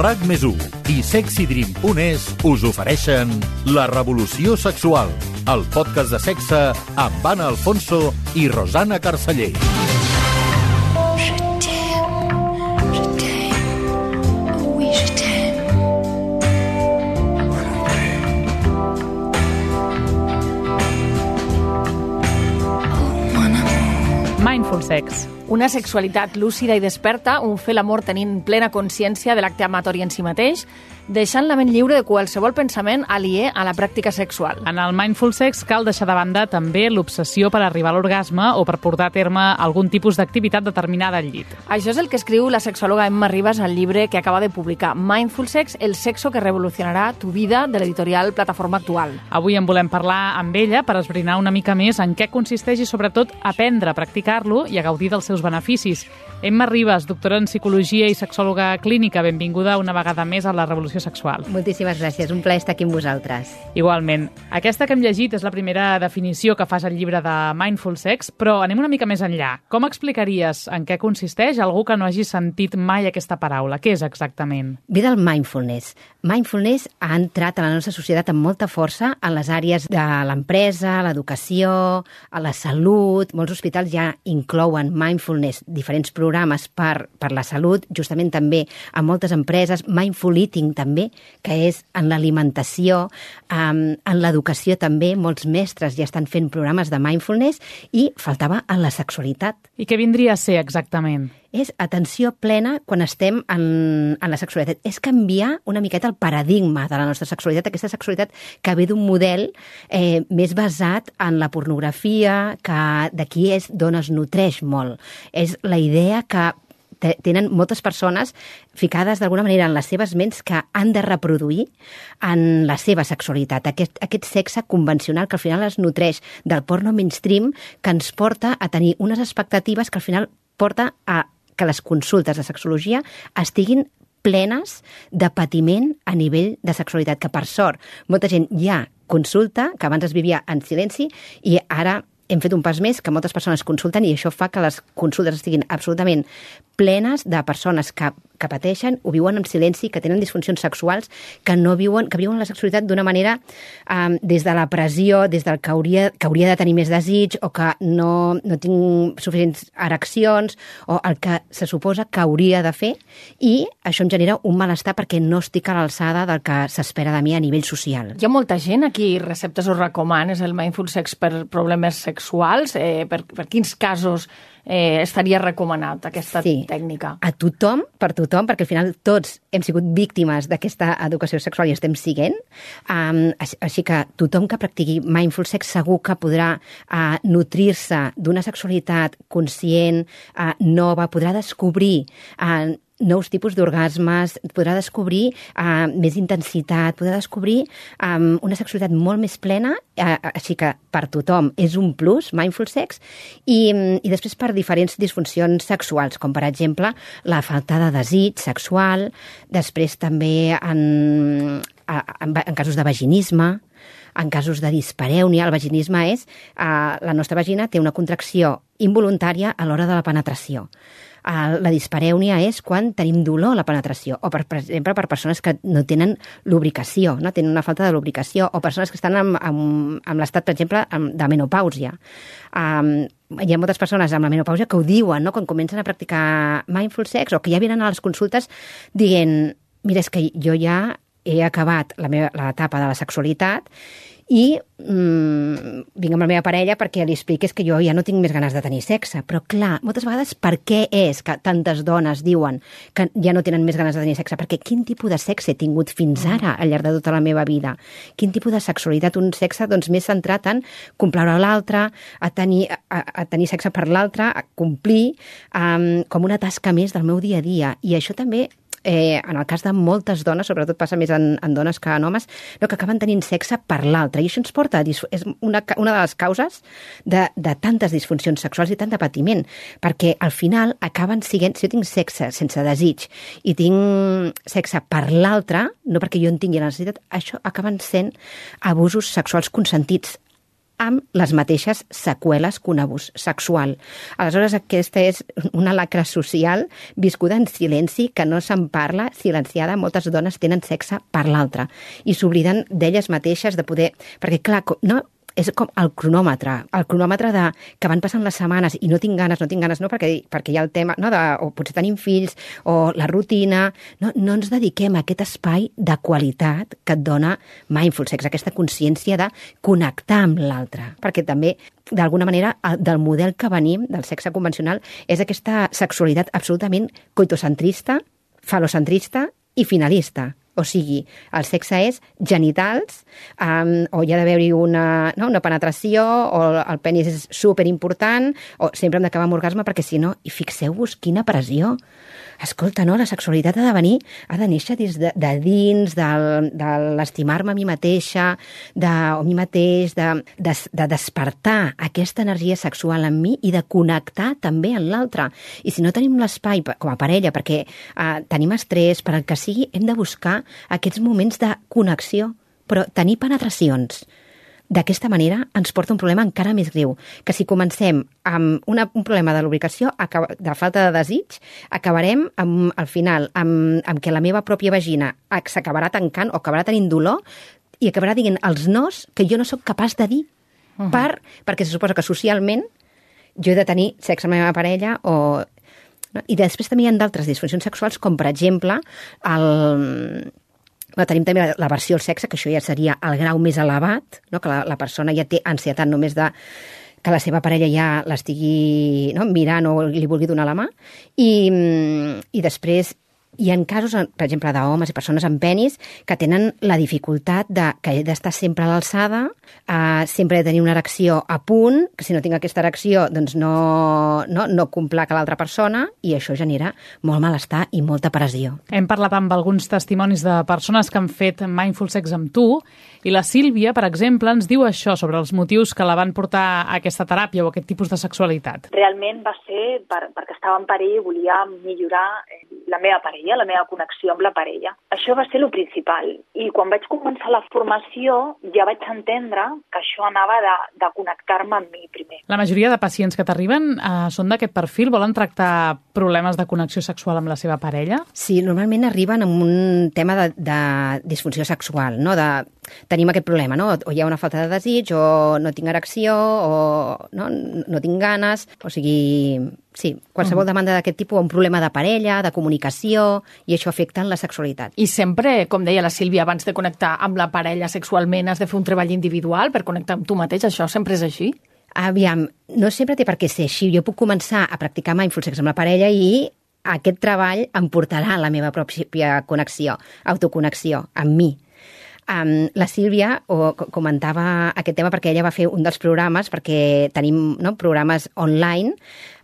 RAC més i sexydream.es us ofereixen La revolució sexual, el podcast de sexe amb Anna Alfonso i Rosana Carceller. Una sexualitat lúcida i desperta, un fer l'amor tenint plena consciència de l'acte amatori en si mateix, deixant la ment lliure de qualsevol pensament aliè a la pràctica sexual. En el Mindful Sex cal deixar de banda també l'obsessió per arribar a l'orgasme o per portar a terme algun tipus d'activitat determinada al llit. Això és el que escriu la sexòloga Emma Ribas al llibre que acaba de publicar, Mindful Sex, el sexo que revolucionarà tu vida, de l'editorial Plataforma Actual. Avui en volem parlar amb ella per esbrinar una mica més en què consisteix i sobretot aprendre a practicar-lo i a gaudir dels seus seus beneficis. Emma Ribas, doctora en Psicologia i sexòloga clínica, benvinguda una vegada més a la Revolució Sexual. Moltíssimes gràcies, un plaer estar aquí amb vosaltres. Igualment. Aquesta que hem llegit és la primera definició que fas al llibre de Mindful Sex, però anem una mica més enllà. Com explicaries en què consisteix algú que no hagi sentit mai aquesta paraula? Què és exactament? Ve del mindfulness. Mindfulness ha entrat a la nostra societat amb molta força en les àrees de l'empresa, l'educació, a la salut. Molts hospitals ja inclouen mindfulness mindfulness, diferents programes per, per la salut, justament també a moltes empreses, mindful eating també, que és en l'alimentació, um, en l'educació també, molts mestres ja estan fent programes de mindfulness i faltava en la sexualitat. I què vindria a ser exactament? És atenció plena quan estem en, en la sexualitat. És canviar una miqueta el paradigma de la nostra sexualitat, aquesta sexualitat que ve d'un model eh, més basat en la pornografia, que d'aquí és d'on es nutreix molt. És la idea que tenen moltes persones ficades d'alguna manera en les seves ments que han de reproduir en la seva sexualitat. Aquest, aquest sexe convencional que al final es nutreix del porno mainstream que ens porta a tenir unes expectatives que al final porta a que les consultes de sexologia estiguin plenes de patiment a nivell de sexualitat, que per sort molta gent ja consulta, que abans es vivia en silenci i ara hem fet un pas més que moltes persones consulten i això fa que les consultes estiguin absolutament plenes de persones que, que pateixen, ho viuen en silenci, que tenen disfuncions sexuals, que no viuen, que viuen la sexualitat d'una manera um, des de la pressió, des del que hauria, que hauria de tenir més desig, o que no, no tinc suficients ereccions, o el que se suposa que hauria de fer, i això em genera un malestar perquè no estic a l'alçada del que s'espera de mi a nivell social. Hi ha molta gent aquí receptes o recomanes el mindful sex per problemes sexuals, eh, per, per quins casos eh, estaria recomanat aquesta sí. tècnica. A tothom, per tothom, perquè al final tots hem sigut víctimes d'aquesta educació sexual i estem siguent. Um, així que tothom que practiqui mindful sex segur que podrà uh, nutrir-se d'una sexualitat conscient, uh, nova, podrà descobrir uh, nous tipus d'orgasmes, podrà descobrir uh, més intensitat, podrà descobrir um, una sexualitat molt més plena, uh, així que per tothom és un plus, mindful sex, i, i després per diferents disfuncions sexuals, com per exemple la falta de desig sexual, després també en, en, en casos de vaginisme, en casos de disparèunia, el vaginisme és... Uh, la nostra vagina té una contracció involuntària a l'hora de la penetració. Uh, la disparèunia és quan tenim dolor a la penetració, o per, per exemple per persones que no tenen lubricació, no? tenen una falta de lubricació, o persones que estan amb, amb, amb l'estat, per exemple, de menopàusia. Um, hi ha moltes persones amb la menopàusia que ho diuen, no? quan comencen a practicar mindful sex, o que ja venen a les consultes dient, mira, és que jo ja he acabat la meva l'etapa de la sexualitat i mmm, vinc amb la meva parella perquè li expliques que jo ja no tinc més ganes de tenir sexe. Però, clar, moltes vegades per què és que tantes dones diuen que ja no tenen més ganes de tenir sexe? Perquè quin tipus de sexe he tingut fins ara al llarg de tota la meva vida? Quin tipus de sexualitat? Un sexe doncs, més centrat en complaure l'altre, a tenir, a, a tenir sexe per l'altre, a complir um, com una tasca més del meu dia a dia. I això també eh, en el cas de moltes dones, sobretot passa més en, en dones que en homes, no, que acaben tenint sexe per l'altre. I això ens porta a... És una, una de les causes de, de tantes disfuncions sexuals i tant de patiment, perquè al final acaben siguent... Si jo tinc sexe sense desig i tinc sexe per l'altre, no perquè jo en tingui la necessitat, això acaben sent abusos sexuals consentits amb les mateixes seqüeles que un abús sexual. Aleshores, aquesta és una lacra social viscuda en silenci, que no se'n parla, silenciada. Moltes dones tenen sexe per l'altra i s'obliden d'elles mateixes de poder... Perquè, clar, no, és com el cronòmetre, el cronòmetre de que van passant les setmanes i no tinc ganes, no tinc ganes, no perquè, perquè hi ha el tema, no, de, o potser tenim fills, o la rutina, no, no ens dediquem a aquest espai de qualitat que et dona mindful sex, aquesta consciència de connectar amb l'altre, perquè també d'alguna manera, del model que venim, del sexe convencional, és aquesta sexualitat absolutament coitocentrista, falocentrista i finalista. O sigui, el sexe és genitals, um, o hi ha d'haver-hi una, no, una penetració, o el penis és superimportant, o sempre hem d'acabar amb orgasme, perquè si no, i fixeu-vos quina pressió escolta, no, la sexualitat ha de venir, ha de néixer des de, de dins, del, de l'estimar-me a mi mateixa, de, o a mi mateix, de, de, de despertar aquesta energia sexual en mi i de connectar també en l'altre. I si no tenim l'espai com a parella, perquè eh, tenim estrès, per al que sigui, hem de buscar aquests moments de connexió, però tenir penetracions, D'aquesta manera ens porta un problema encara més greu, que si comencem amb una, un problema de lubricació, de falta de desig, acabarem amb, al final amb, amb que la meva pròpia vagina s'acabarà tancant o acabarà tenint dolor i acabarà dient els nos que jo no sóc capaç de dir, uh -huh. per, perquè se suposa que socialment jo he de tenir sexe amb la meva parella o... No? I després també hi ha d'altres disfuncions sexuals, com per exemple el, Bueno, tenim també la, la versió al sexe, que això ja seria el grau més elevat, no? que la, la persona ja té ansietat només de que la seva parella ja l'estigui no, mirant o li vulgui donar la mà. I, i després hi ha casos, per exemple, d'homes i persones amb penis que tenen la dificultat de, que he d'estar sempre a l'alçada, eh, sempre he de tenir una erecció a punt, que si no tinc aquesta erecció doncs no, no, no complac a l'altra persona i això genera molt malestar i molta pressió. Hem parlat amb alguns testimonis de persones que han fet mindful sex amb tu i la Sílvia, per exemple, ens diu això sobre els motius que la van portar a aquesta teràpia o a aquest tipus de sexualitat. Realment va ser per, perquè estava en perill i volia millorar eh, la meva parella, la meva connexió amb la parella. Això va ser el principal. I quan vaig començar la formació ja vaig entendre que això anava de, de connectar-me amb mi primer. La majoria de pacients que t'arriben eh, són d'aquest perfil? Volen tractar problemes de connexió sexual amb la seva parella? Sí, normalment arriben amb un tema de, de disfunció sexual, no? de tenim aquest problema, no? o hi ha una falta de desig, o no tinc erecció, o no, no tinc ganes, o sigui, Sí, qualsevol -huh. demanda d'aquest tipus, un problema de parella, de comunicació, i això afecta en la sexualitat. I sempre, com deia la Sílvia, abans de connectar amb la parella sexualment has de fer un treball individual per connectar amb tu mateix, això sempre és així? Aviam, no sempre té per què ser així. Jo puc començar a practicar mindful sex amb la parella i aquest treball em portarà a la meva pròpia connexió, autoconnexió, amb mi. Um, la Sílvia o, comentava aquest tema perquè ella va fer un dels programes, perquè tenim no, programes online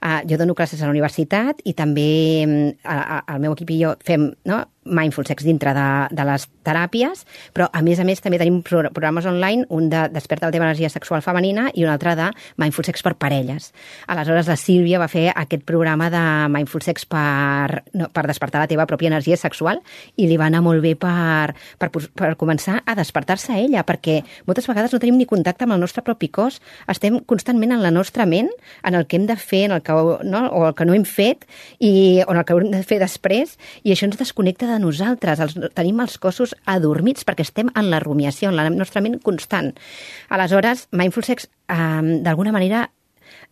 Uh, jo dono classes a la universitat i també uh, el meu equip i jo fem no, mindful sex dintre de, de les teràpies, però a més a més també tenim programes online, un de Desperta la teva energia sexual femenina i un altre de mindful sex per parelles. Aleshores la Sílvia va fer aquest programa de mindful sex per, no, per despertar la teva pròpia energia sexual i li va anar molt bé per, per, per començar a despertar-se a ella, perquè moltes vegades no tenim ni contacte amb el nostre propi cos, estem constantment en la nostra ment, en el que hem de fer, en el que no, o el que no hem fet i, o el que haurem de fer després, i això ens desconnecta de nosaltres. Els, tenim els cossos adormits perquè estem en la rumiació, en la nostra ment constant. Aleshores, Mindful Sex, eh, d'alguna manera,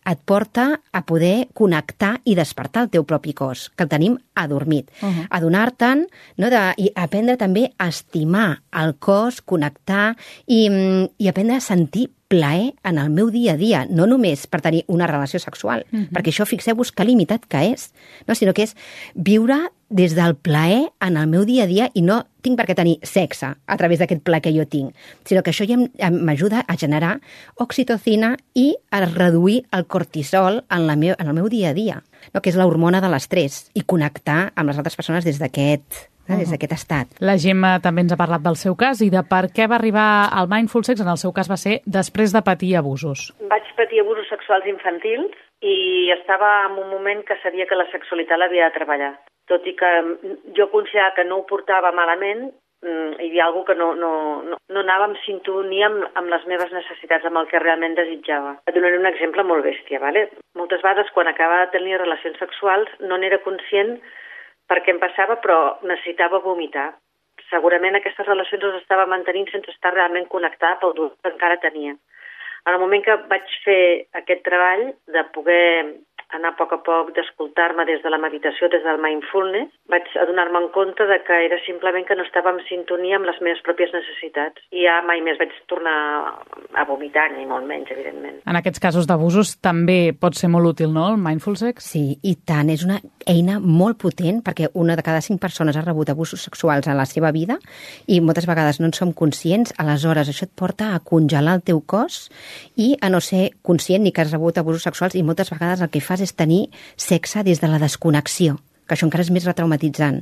et porta a poder connectar i despertar el teu propi cos, que el tenim adormit. Uh -huh. Adonar-te'n no, de, i aprendre també a estimar el cos, connectar i, mm, i aprendre a sentir plaer en el meu dia a dia, no només per tenir una relació sexual, uh -huh. perquè això fixeu-vos que limitat que és, no? sinó que és viure des del plaer en el meu dia a dia i no tinc per què tenir sexe a través d'aquest plaer que jo tinc, sinó que això ja m'ajuda a generar oxitocina i a reduir el cortisol en, la meu, en el meu dia a dia, no? que és l'hormona de l'estrès, i connectar amb les altres persones des d'aquest eh, des d'aquest estat. La Gemma també ens ha parlat del seu cas i de per què va arribar al Mindful Sex, en el seu cas va ser després de patir abusos. Vaig patir abusos sexuals infantils i estava en un moment que sabia que la sexualitat l'havia de treballar. Tot i que jo considerava que no ho portava malament, mm, hi havia alguna que no, no, no, no anava en sintonia amb, amb les meves necessitats, amb el que realment desitjava. Et donaré un exemple molt bèstia. ¿vale? Moltes vegades, quan acabava de tenir relacions sexuals, no n'era conscient per què em passava, però necessitava vomitar. Segurament aquestes relacions les estava mantenint sense estar realment connectada pel dolor que encara tenia. En el moment que vaig fer aquest treball de poder anar a poc a poc d'escoltar-me des de la meditació, des del mindfulness, vaig adonar-me en compte de que era simplement que no estava en sintonia amb les meves pròpies necessitats. I ja mai més vaig tornar a vomitar, ni molt menys, evidentment. En aquests casos d'abusos també pot ser molt útil, no, el mindful sex? Sí, i tant. És una eina molt potent perquè una de cada cinc persones ha rebut abusos sexuals a la seva vida i moltes vegades no en som conscients. Aleshores, això et porta a congelar el teu cos i a no ser conscient ni que has rebut abusos sexuals i moltes vegades el que fas és tenir sexe des de la desconnexió que això encara és més retraumatitzant.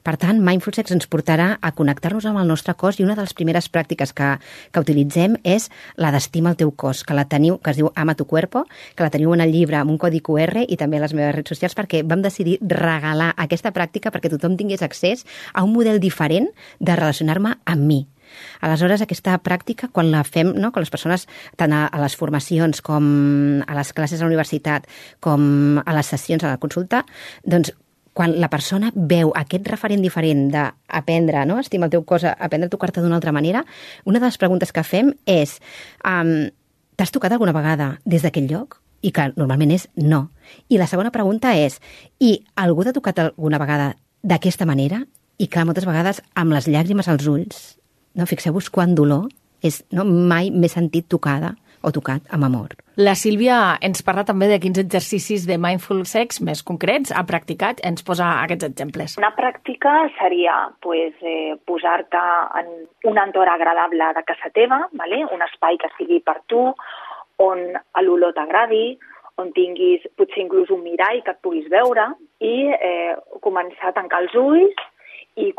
Per tant, Mindful Sex ens portarà a connectar-nos amb el nostre cos i una de les primeres pràctiques que, que utilitzem és la d'estima el teu cos, que la teniu, que es diu Ama tu cuerpo, que la teniu en el llibre amb un codi QR i també a les meves redes socials perquè vam decidir regalar aquesta pràctica perquè tothom tingués accés a un model diferent de relacionar-me amb mi, Aleshores, aquesta pràctica, quan la fem, no, quan les persones, tant a, a les formacions com a les classes a la universitat, com a les sessions a la consulta, doncs quan la persona veu aquest referent diferent d'aprendre, no? estima el teu cos, aprendre a tocar-te d'una altra manera, una de les preguntes que fem és um, t'has tocat alguna vegada des d'aquell lloc? I que normalment és no. I la segona pregunta és i algú t'ha tocat alguna vegada d'aquesta manera? I clar, moltes vegades amb les llàgrimes als ulls, no? Fixeu-vos quant dolor és, no? mai m'he sentit tocada o tocat amb amor. La Sílvia ens parla també de quins exercicis de mindful sex més concrets ha practicat. Ens posa aquests exemples. Una pràctica seria pues, eh, posar-te en un entorn agradable de casa teva, vale? un espai que sigui per tu, on l'olor t'agradi, on tinguis potser inclús un mirall que et puguis veure i eh, començar a tancar els ulls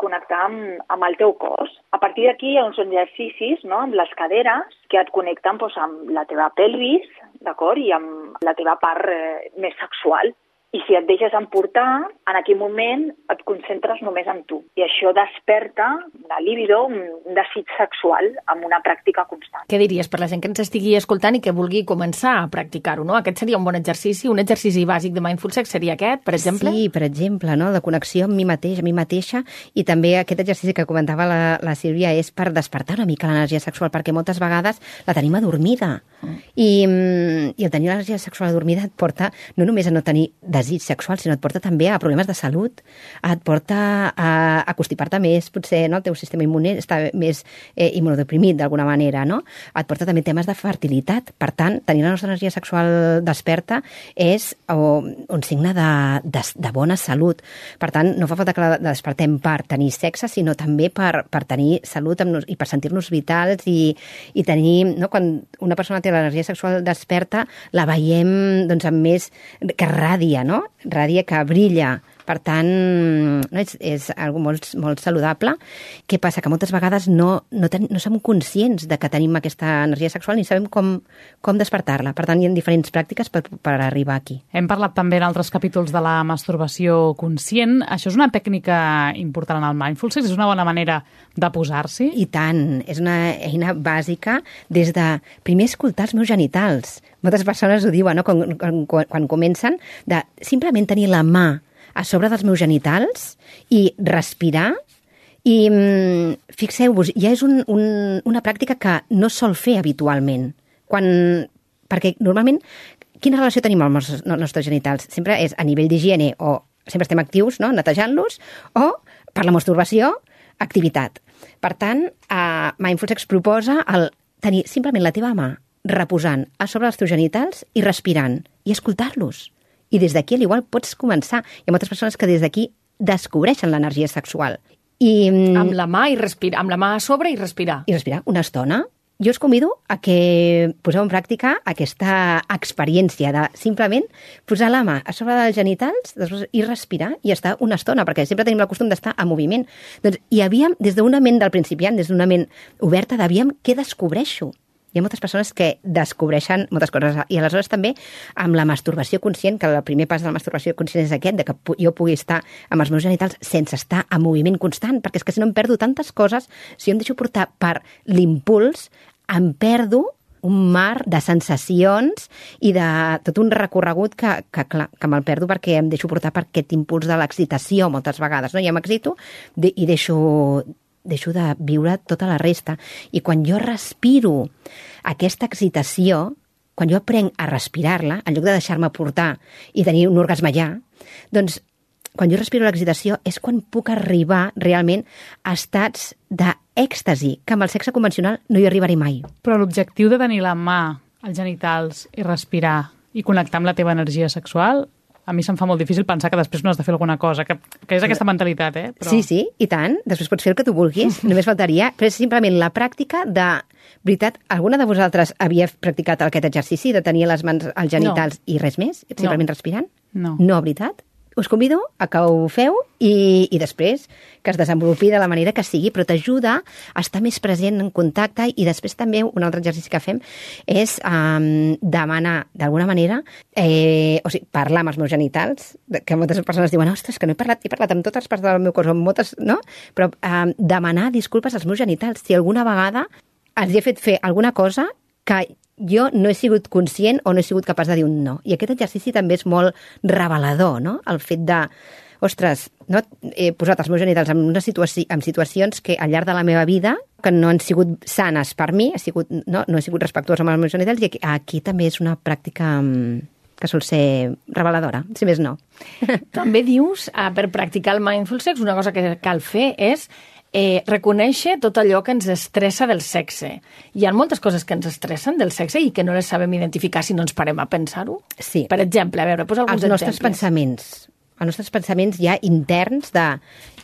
connectar amb, amb el teu cos. A partir d'aquí hi ha uns exercicis no, amb les caderes que et connecten doncs, amb la teva pelvis d'acord i amb la teva part eh, més sexual. I si et deixes emportar, en aquell moment et concentres només en tu. I això desperta la libido, un desig sexual, amb una pràctica constant. Què diries per la gent que ens estigui escoltant i que vulgui començar a practicar-ho? No? Aquest seria un bon exercici? Un exercici bàsic de Mindful Sex seria aquest, per exemple? Sí, per exemple, no? de connexió amb mi mateix, a mi mateixa, i també aquest exercici que comentava la, la Sílvia és per despertar una mica l'energia sexual, perquè moltes vegades la tenim adormida. Mm. I, mm, I el tenir l'energia sexual adormida et porta no només a no tenir desig sexual, sinó et porta també a problemes de salut, et porta a, a constipar-te més, potser no? el teu sistema immune està més eh, immunodeprimit d'alguna manera, no? Et porta també temes de fertilitat. Per tant, tenir la nostra energia sexual desperta és o, un signe de, de, de bona salut. Per tant, no fa falta que la despertem per tenir sexe, sinó també per, per tenir salut amb, i per sentir-nos vitals i, i tenir... No? Quan una persona té l'energia sexual desperta, la veiem doncs, amb més... que radia, no? Radia que brilla. Per tant, no, és, és algo molt, molt saludable. Què passa? Que moltes vegades no, no, ten, no som conscients de que tenim aquesta energia sexual ni sabem com, com despertar-la. Per tant, hi ha diferents pràctiques per, per arribar aquí. Hem parlat també en altres capítols de la masturbació conscient. Això és una tècnica important en el mindful sex? És una bona manera de posar-s'hi? I tant. És una eina bàsica des de primer escoltar els meus genitals. Moltes persones ho diuen, no? quan, quan, quan comencen, de simplement tenir la mà a sobre dels meus genitals i respirar i mm, fixeu-vos, ja és un, un, una pràctica que no sol fer habitualment. Quan, perquè normalment, quina relació tenim amb els nostres genitals? Sempre és a nivell d'higiene o sempre estem actius, no?, netejant-los, o per la masturbació, activitat. Per tant, eh, Mindful Sex proposa el tenir simplement la teva mà reposant a sobre dels teus genitals i respirant i escoltar-los. I des d'aquí, al igual, pots començar. Hi ha moltes persones que des d'aquí descobreixen l'energia sexual. I, mm, amb la mà i respirar, amb la mà a sobre i respirar. I respirar una estona. Jo us convido a que poseu en pràctica aquesta experiència de simplement posar la mà a sobre dels genitals i respirar i estar una estona, perquè sempre tenim el costum d'estar en moviment. Doncs hi havíem, des d'una ment del principiant, des d'una ment oberta, d'aviam què descobreixo Hi ha moltes persones que descobreixen moltes coses. I aleshores també amb la masturbació conscient, que el primer pas de la masturbació conscient és aquest, de que jo pugui estar amb els meus genitals sense estar en moviment constant, perquè és que si no em perdo tantes coses, si jo em deixo portar per l'impuls, em perdo un mar de sensacions i de tot un recorregut que, que, clar, que me'l perdo perquè em deixo portar per aquest impuls de l'excitació moltes vegades. No? Ja m'excito i deixo, deixo de viure tota la resta. I quan jo respiro aquesta excitació, quan jo aprenc a respirar-la, en lloc de deixar-me portar i tenir un orgasme ja, doncs quan jo respiro l'excitació és quan puc arribar realment a estats d'èxtasi, que amb el sexe convencional no hi arribaré mai. Però l'objectiu de tenir la mà als genitals i respirar i connectar amb la teva energia sexual a mi se'm fa molt difícil pensar que després no has de fer alguna cosa, que, que és aquesta mentalitat, eh? Però... Sí, sí, i tant. Després pots fer el que tu vulguis, només faltaria. Però és simplement la pràctica de... Veritat, alguna de vosaltres havia practicat aquest exercici de tenir les mans als genitals no. i res més? Simplement no. respirant? No. No, veritat? Us convido a que ho feu i, i després que es desenvolupi de la manera que sigui, però t'ajuda a estar més present en contacte i després també un altre exercici que fem és um, demanar d'alguna manera, eh, o sigui, parlar amb els meus genitals, que moltes persones diuen, ostres, que no he parlat, he parlat amb totes les parts del meu cos, amb moltes, no? Però um, demanar disculpes als meus genitals. Si alguna vegada els he fet fer alguna cosa que jo no he sigut conscient o no he sigut capaç de dir un no. I aquest exercici també és molt revelador, no? El fet de, ostres, no? he posat els meus genitals en, una situació, en situacions que al llarg de la meva vida que no han sigut sanes per mi, he sigut, no, no he sigut respectuosa amb els meus genitals i aquí, aquí també és una pràctica mm, que sol ser reveladora, si més no. També dius, eh, per practicar el mindful sex, una cosa que cal fer és eh, reconèixer tot allò que ens estressa del sexe. Hi ha moltes coses que ens estressen del sexe i que no les sabem identificar si no ens parem a pensar-ho. Sí. Per exemple, a veure, posa alguns Els nostres exemples. pensaments. Els nostres pensaments ja interns de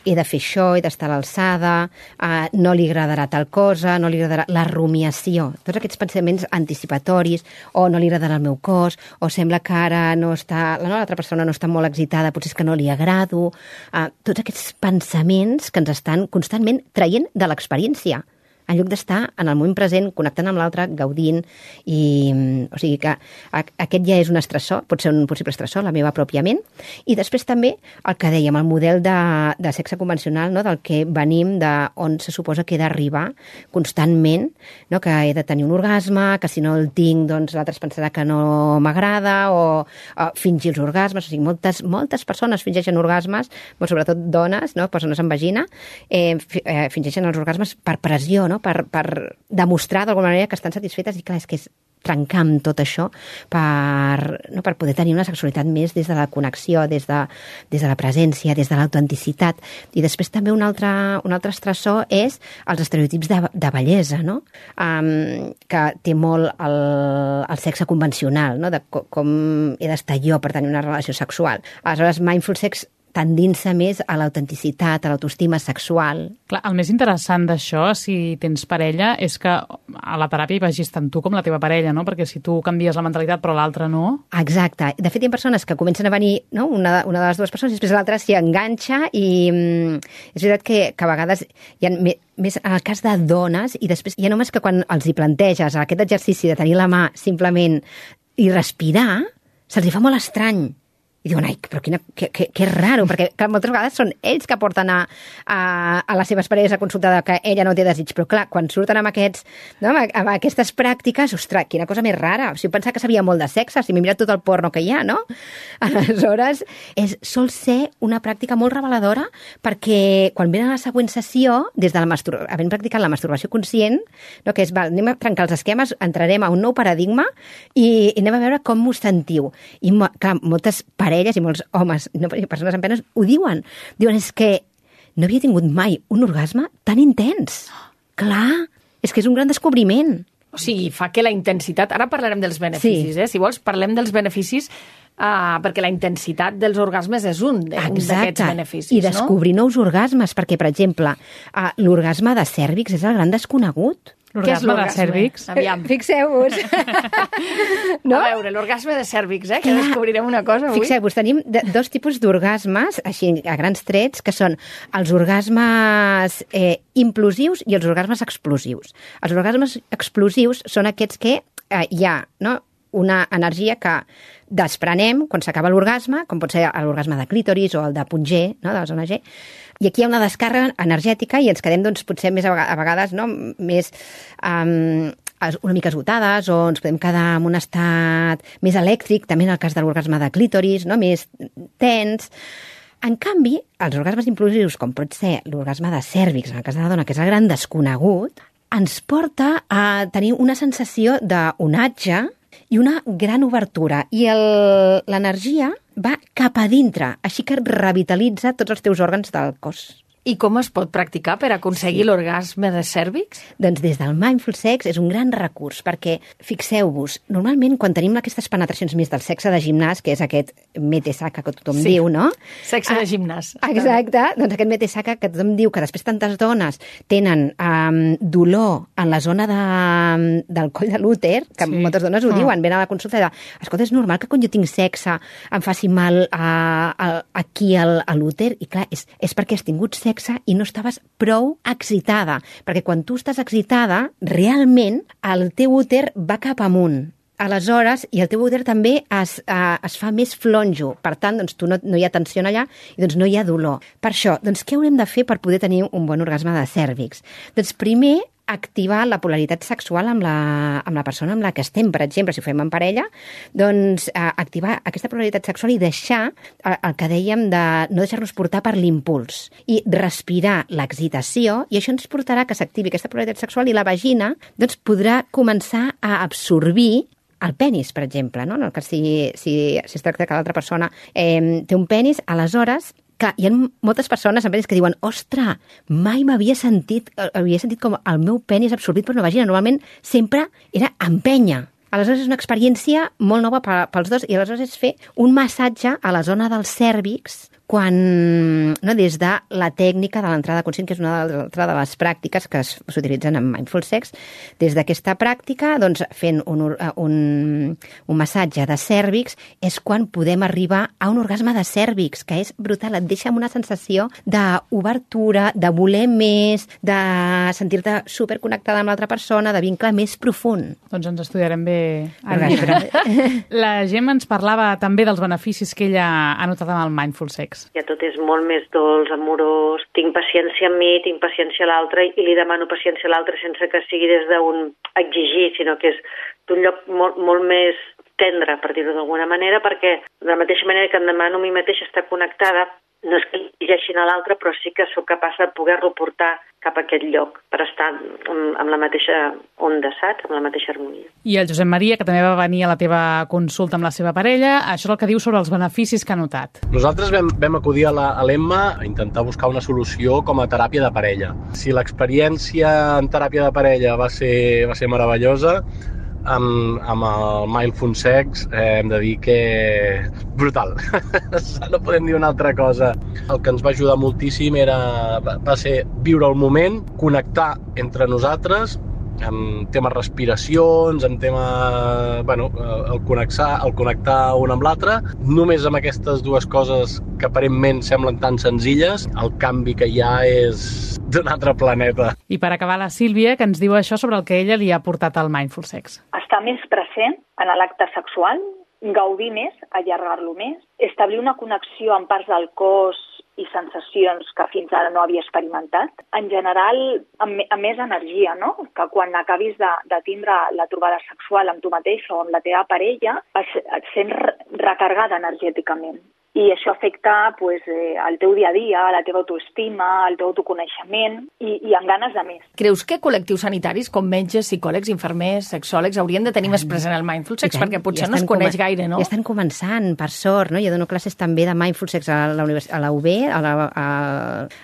he de fer això, he d'estar a l'alçada, eh, no li agradarà tal cosa, no li agradarà... La rumiació, tots aquests pensaments anticipatoris, o no li agradarà el meu cos, o sembla que ara no està... La l'altra persona no està molt excitada, potser és que no li agrado... Eh, tots aquests pensaments que ens estan constantment traient de l'experiència en lloc d'estar en el moment present, connectant amb l'altre, gaudint, i, o sigui que aquest ja és un estressor, pot ser un possible estressor, la meva pròpia ment, i després també el que dèiem, el model de, de sexe convencional, no? del que venim, de on se suposa que he d'arribar constantment, no? que he de tenir un orgasme, que si no el tinc, doncs l'altre es pensarà que no m'agrada, o, o fingir els orgasmes, o sigui, moltes, moltes persones fingeixen orgasmes, sobretot dones, no? persones amb vagina, eh, eh, fingeixen els orgasmes per pressió, no? No? per, per demostrar d'alguna manera que estan satisfetes i clar, és que és trencar amb tot això per, no, per poder tenir una sexualitat més des de la connexió, des de, des de la presència, des de l'autenticitat. I després també un altre, un altre estressor és els estereotips de, de bellesa, no? Um, que té molt el, el sexe convencional, no? de com, com he d'estar jo per tenir una relació sexual. Aleshores, mindful sex tendint-se més a l'autenticitat, a l'autoestima sexual. Clar, el més interessant d'això, si tens parella, és que a la teràpia hi vagis tant tu com la teva parella, no? Perquè si tu canvies la mentalitat però l'altra no... Exacte. De fet, hi ha persones que comencen a venir, no? una, una de les dues persones, i després l'altra s'hi enganxa i mm, és veritat que, que a vegades hi ha més en el cas de dones, i després hi ha només que quan els hi planteges aquest exercici de tenir la mà simplement i respirar, se'ls fa molt estrany i diuen, ai, però quina, que, que, que raro, perquè clar, moltes vegades són ells que porten a, a, a les seves parelles a consultar que ella no té desig, però clar, quan surten amb, aquests, no, amb, amb aquestes pràctiques, ostres, quina cosa més rara, si jo pensava que sabia molt de sexe, si m'he mirat tot el porno que hi ha, no? Aleshores, és, sol ser una pràctica molt reveladora perquè quan venen a la següent sessió, des de la mastur havent practicat la masturbació conscient, no, que és, val, anem a trencar els esquemes, entrarem a un nou paradigma i, i anem a veure com us sentiu. I, clar, moltes parelles parelles i molts homes, no, persones amb penes, ho diuen. Diuen, és que no havia tingut mai un orgasme tan intens. Clar, és que és un gran descobriment. O sigui, fa que la intensitat... Ara parlarem dels beneficis, sí. eh? Si vols, parlem dels beneficis Uh, perquè la intensitat dels orgasmes és un d'aquests beneficis. I descobrir no? nous orgasmes, perquè, per exemple, uh, l'orgasme de cèrvix és el gran desconegut. Què és L'orgasme de cèrvix. Aviam. Fixeu-vos. No? A veure, l'orgasme de cèrvix, eh? Que Clar. descobrirem una cosa avui. Fixeu-vos, tenim de, dos tipus d'orgasmes, així a grans trets, que són els orgasmes eh, implosius i els orgasmes explosius. Els orgasmes explosius són aquests que eh, hi ha no? una energia que desprenem quan s'acaba l'orgasme, com pot ser l'orgasme de clítoris o el de punt G, no? de la zona G, i aquí hi ha una descàrrega energètica i ens quedem, doncs, potser més a vega- a vegades, no? més um, una mica esgotades o ens podem quedar en un estat més elèctric, també en el cas de l'orgasme de clítoris, no? més tens. En canvi, els orgasmes implosius, com pot ser l'orgasme de cèrvix, en el cas de la dona, que és el gran desconegut, ens porta a tenir una sensació d'onatge i una gran obertura. I l'energia va cap a dintre, així que revitalitza tots els teus òrgans del cos. I com es pot practicar per aconseguir sí. l'orgasme de cèrvix? Doncs des del Mindful Sex és un gran recurs, perquè fixeu-vos, normalment quan tenim aquestes penetracions més del sexe de gimnàs, que és aquest mete saca que tothom Sí. diu, no? Sexe de Ah, gimnàs. Exacte, doncs aquest mete saca que tothom diu que després tantes dones tenen um, dolor en la zona de, del coll de l'úter, que Sí. moltes dones ho Ah. diuen, venen a la consulta i de, escolta, és normal que quan jo tinc sexe em faci mal a, a, aquí al, a l'úter? I clar, és, és perquè has tingut sexe i no estaves prou excitada, perquè quan tu estàs excitada, realment el teu úter va cap amunt. Aleshores, i el teu úter també es, uh, es fa més flonjo. Per tant, doncs, tu no, no hi ha tensió allà i doncs no hi ha dolor. Per això, doncs, què haurem de fer per poder tenir un bon orgasme de cèrvix? Doncs primer, activar la polaritat sexual amb la, amb la persona amb la que estem. Per exemple, si ho fem en parella, doncs eh, activar aquesta polaritat sexual i deixar el, el que dèiem de no deixar-nos portar per l'impuls i respirar l'excitació i això ens portarà que s'activi aquesta polaritat sexual i la vagina doncs, podrà començar a absorbir el penis, per exemple, no? En el cas si, si, si es tracta que l'altra persona eh, té un penis, aleshores Clar, hi ha moltes persones amb penis que diuen ostres, mai m'havia sentit, eh, havia sentit com el meu penis absorbit per una vagina. Normalment sempre era empènyer. Aleshores és una experiència molt nova pe- pels dos i aleshores és fer un massatge a la zona del cèrvix quan, no, des de la tècnica de l'entrada conscient, que és una altra de les pràctiques que s'utilitzen en Mindful Sex, des d'aquesta pràctica, doncs, fent un, eh, un, un massatge de cèrvix, és quan podem arribar a un orgasme de cèrvix, que és brutal, et deixa amb una sensació d'obertura, de voler més, de sentir-te superconnectada amb l'altra persona, de vincle més profund. Doncs ens estudiarem bé el llibre. La Gemma ens parlava també dels beneficis que ella ha notat amb el Mindful Sex. Ja tot és molt més dolç, amorós, tinc paciència amb mi, tinc paciència a l'altre i li demano paciència a l'altre sense que sigui des d'un exigir, sinó que és d'un lloc molt, molt més tendre, per dir-ho d'alguna manera, perquè de la mateixa manera que em demano a mi mateixa estar connectada, no és que li exigeixin a l'altre, però sí que sóc capaç de poder-lo portar cap a aquest lloc per estar amb, amb la mateixa onda, saps? Amb la mateixa harmonia. I el Josep Maria, que també va venir a la teva consulta amb la seva parella, això és el que diu sobre els beneficis que ha notat. Nosaltres vam, vam acudir a la- a l'Emma a intentar buscar una solució com a teràpia de parella. Si l'experiència en teràpia de parella va ser, va ser meravellosa, amb, amb el Mindful Sex eh, hem de dir que brutal. no podem dir una altra cosa. El que ens va ajudar moltíssim era, va, ser viure el moment, connectar entre nosaltres, en temes respiracions, en tema, bueno, eh, el connectar, el connectar un amb l'altre, només amb aquestes dues coses que aparentment semblen tan senzilles, el canvi que hi ha és d'un altre planeta. I per acabar, la Sílvia, que ens diu això sobre el que ella li ha portat al Mindful Sex. Estar més present en l'acte sexual, gaudir més, allargar-lo més, establir una connexió amb parts del cos i sensacions que fins ara no havia experimentat. En general, amb, amb més energia, no? Que quan acabis de, de tindre la trobada sexual amb tu mateix o amb la teva parella, es- et sents re- recarregada energèticament. I això afecta pues, eh, el teu dia a dia, la teva autoestima, el teu autoconeixement i, i amb ganes de més. Creus que col·lectius sanitaris com metges, psicòlegs, infermers, sexòlegs haurien de tenir més present el Mindful Sex? Tant, Perquè potser no es coneix gaire, no? I estan començant, per sort, no? Jo dono classes també de Mindful Sex a la, univers- a la UB, a la, a,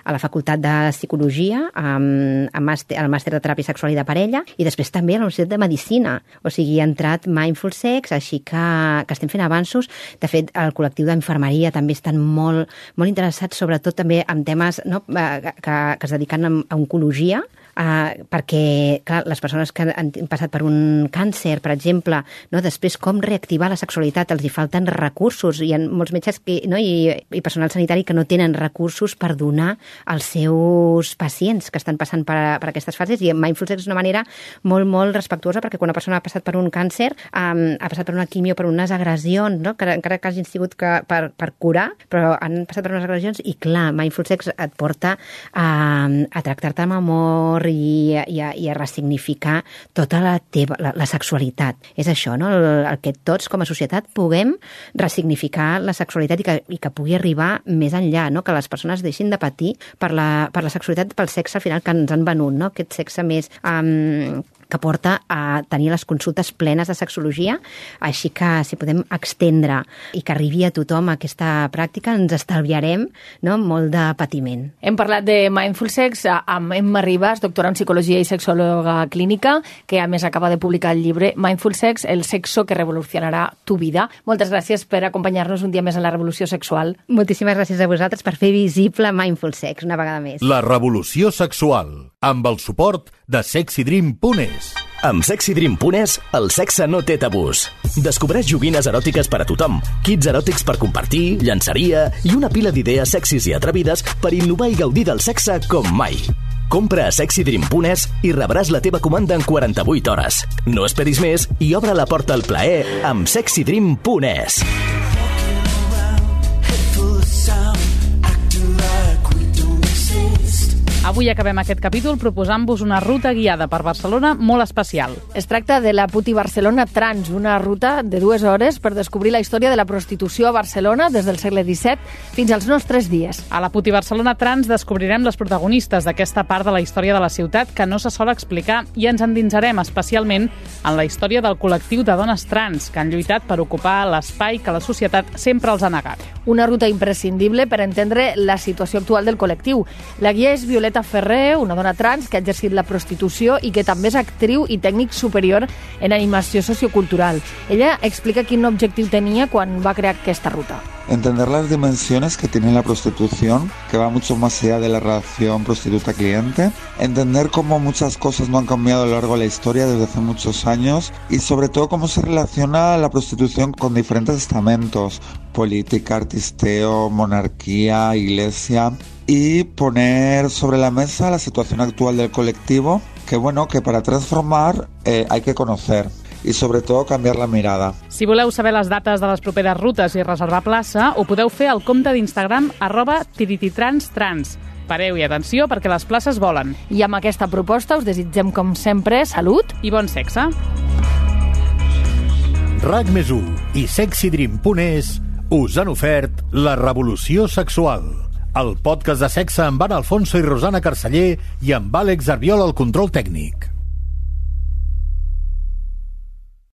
a la Facultat de Psicologia, amb, amb màster, al màster de teràpia sexual i de parella, i després també a la Universitat de Medicina. O sigui, ha entrat Mindful Sex, així que, que estem fent avanços. De fet, el col·lectiu d'infermeria també estan molt, molt interessats, sobretot també en temes no, eh, que, que es dediquen a, a oncologia, uh, perquè, clar, les persones que han passat per un càncer, per exemple, no? després com reactivar la sexualitat, els hi falten recursos, hi ha molts metges que, no? I, i personal sanitari que no tenen recursos per donar als seus pacients que estan passant per, per aquestes fases, i Mindful Sex és una manera molt, molt respectuosa, perquè quan una persona ha passat per un càncer, um, ha passat per una quimio, per unes agressions, no? que, encara que hagin sigut que, per, per curar, però han passat per unes agressions, i clar, Mindful Sex et porta a, a tractar-te amb amor i, i, a, i a ressignificar tota la teva, la, la sexualitat. És això, no? El, el que tots com a societat puguem ressignificar la sexualitat i que, i que pugui arribar més enllà, no? que les persones deixin de patir per la, per la sexualitat, pel sexe al final que ens han venut, no? aquest sexe més um, que porta a tenir les consultes plenes de sexologia, així que si podem extendre i que arribi a tothom aquesta pràctica, ens estalviarem no, molt de patiment. Hem parlat de Mindful Sex amb Emma Ribas, doctora en psicologia i sexòloga clínica, que a més acaba de publicar el llibre Mindful Sex, el sexo que revolucionarà tu vida. Moltes gràcies per acompanyar-nos un dia més en la revolució sexual. Moltíssimes gràcies a vosaltres per fer visible Mindful Sex una vegada més. La revolució sexual, amb el suport de sexydream.es. Amb sexydream.es, el sexe no té tabús. Descobreix joguines eròtiques per a tothom, kits eròtics per compartir, llançaria i una pila d'idees sexis i atrevides per innovar i gaudir del sexe com mai. Compra a sexydream.es i rebràs la teva comanda en 48 hores. No esperis més i obre la porta al plaer amb sexydream.es. Avui acabem aquest capítol proposant-vos una ruta guiada per Barcelona molt especial. Es tracta de la Puti Barcelona Trans, una ruta de dues hores per descobrir la història de la prostitució a Barcelona des del segle XVII fins als nostres dies. A la Puti Barcelona Trans descobrirem les protagonistes d'aquesta part de la història de la ciutat que no se sol explicar i ens endinsarem especialment en la història del col·lectiu de dones trans que han lluitat per ocupar l'espai que la societat sempre els ha negat. Una ruta imprescindible per entendre la situació actual del col·lectiu. La guia és Violeta Ferrer, una dona trans que ha exercit la prostitució i que també és actriu i tècnic superior en animació sociocultural. Ella explica quin objectiu tenia quan va crear aquesta ruta. Entender las dimensiones que tiene la prostitución, que va mucho más allá de la relación prostituta-cliente. Entender cómo muchas cosas no han cambiado a lo largo de la historia desde hace muchos años y sobre todo cómo se relaciona la prostitución con diferentes estamentos, política, artisteo, monarquía, iglesia y poner sobre la mesa la situación actual del colectivo que bueno, que para transformar eh, hay que conocer i sobretot canviar la mirada. Si voleu saber les dates de les properes rutes i reservar plaça, ho podeu fer al compte d'Instagram arroba tirititranstrans. Pareu i atenció perquè les places volen. I amb aquesta proposta us desitgem, com sempre, salut i bon sexe. RAC més i sexydream.es us han ofert La revolució sexual, el podcast de sexe amb Anna Alfonso i Rosana Carceller i amb Àlex Arbiol al control tècnic.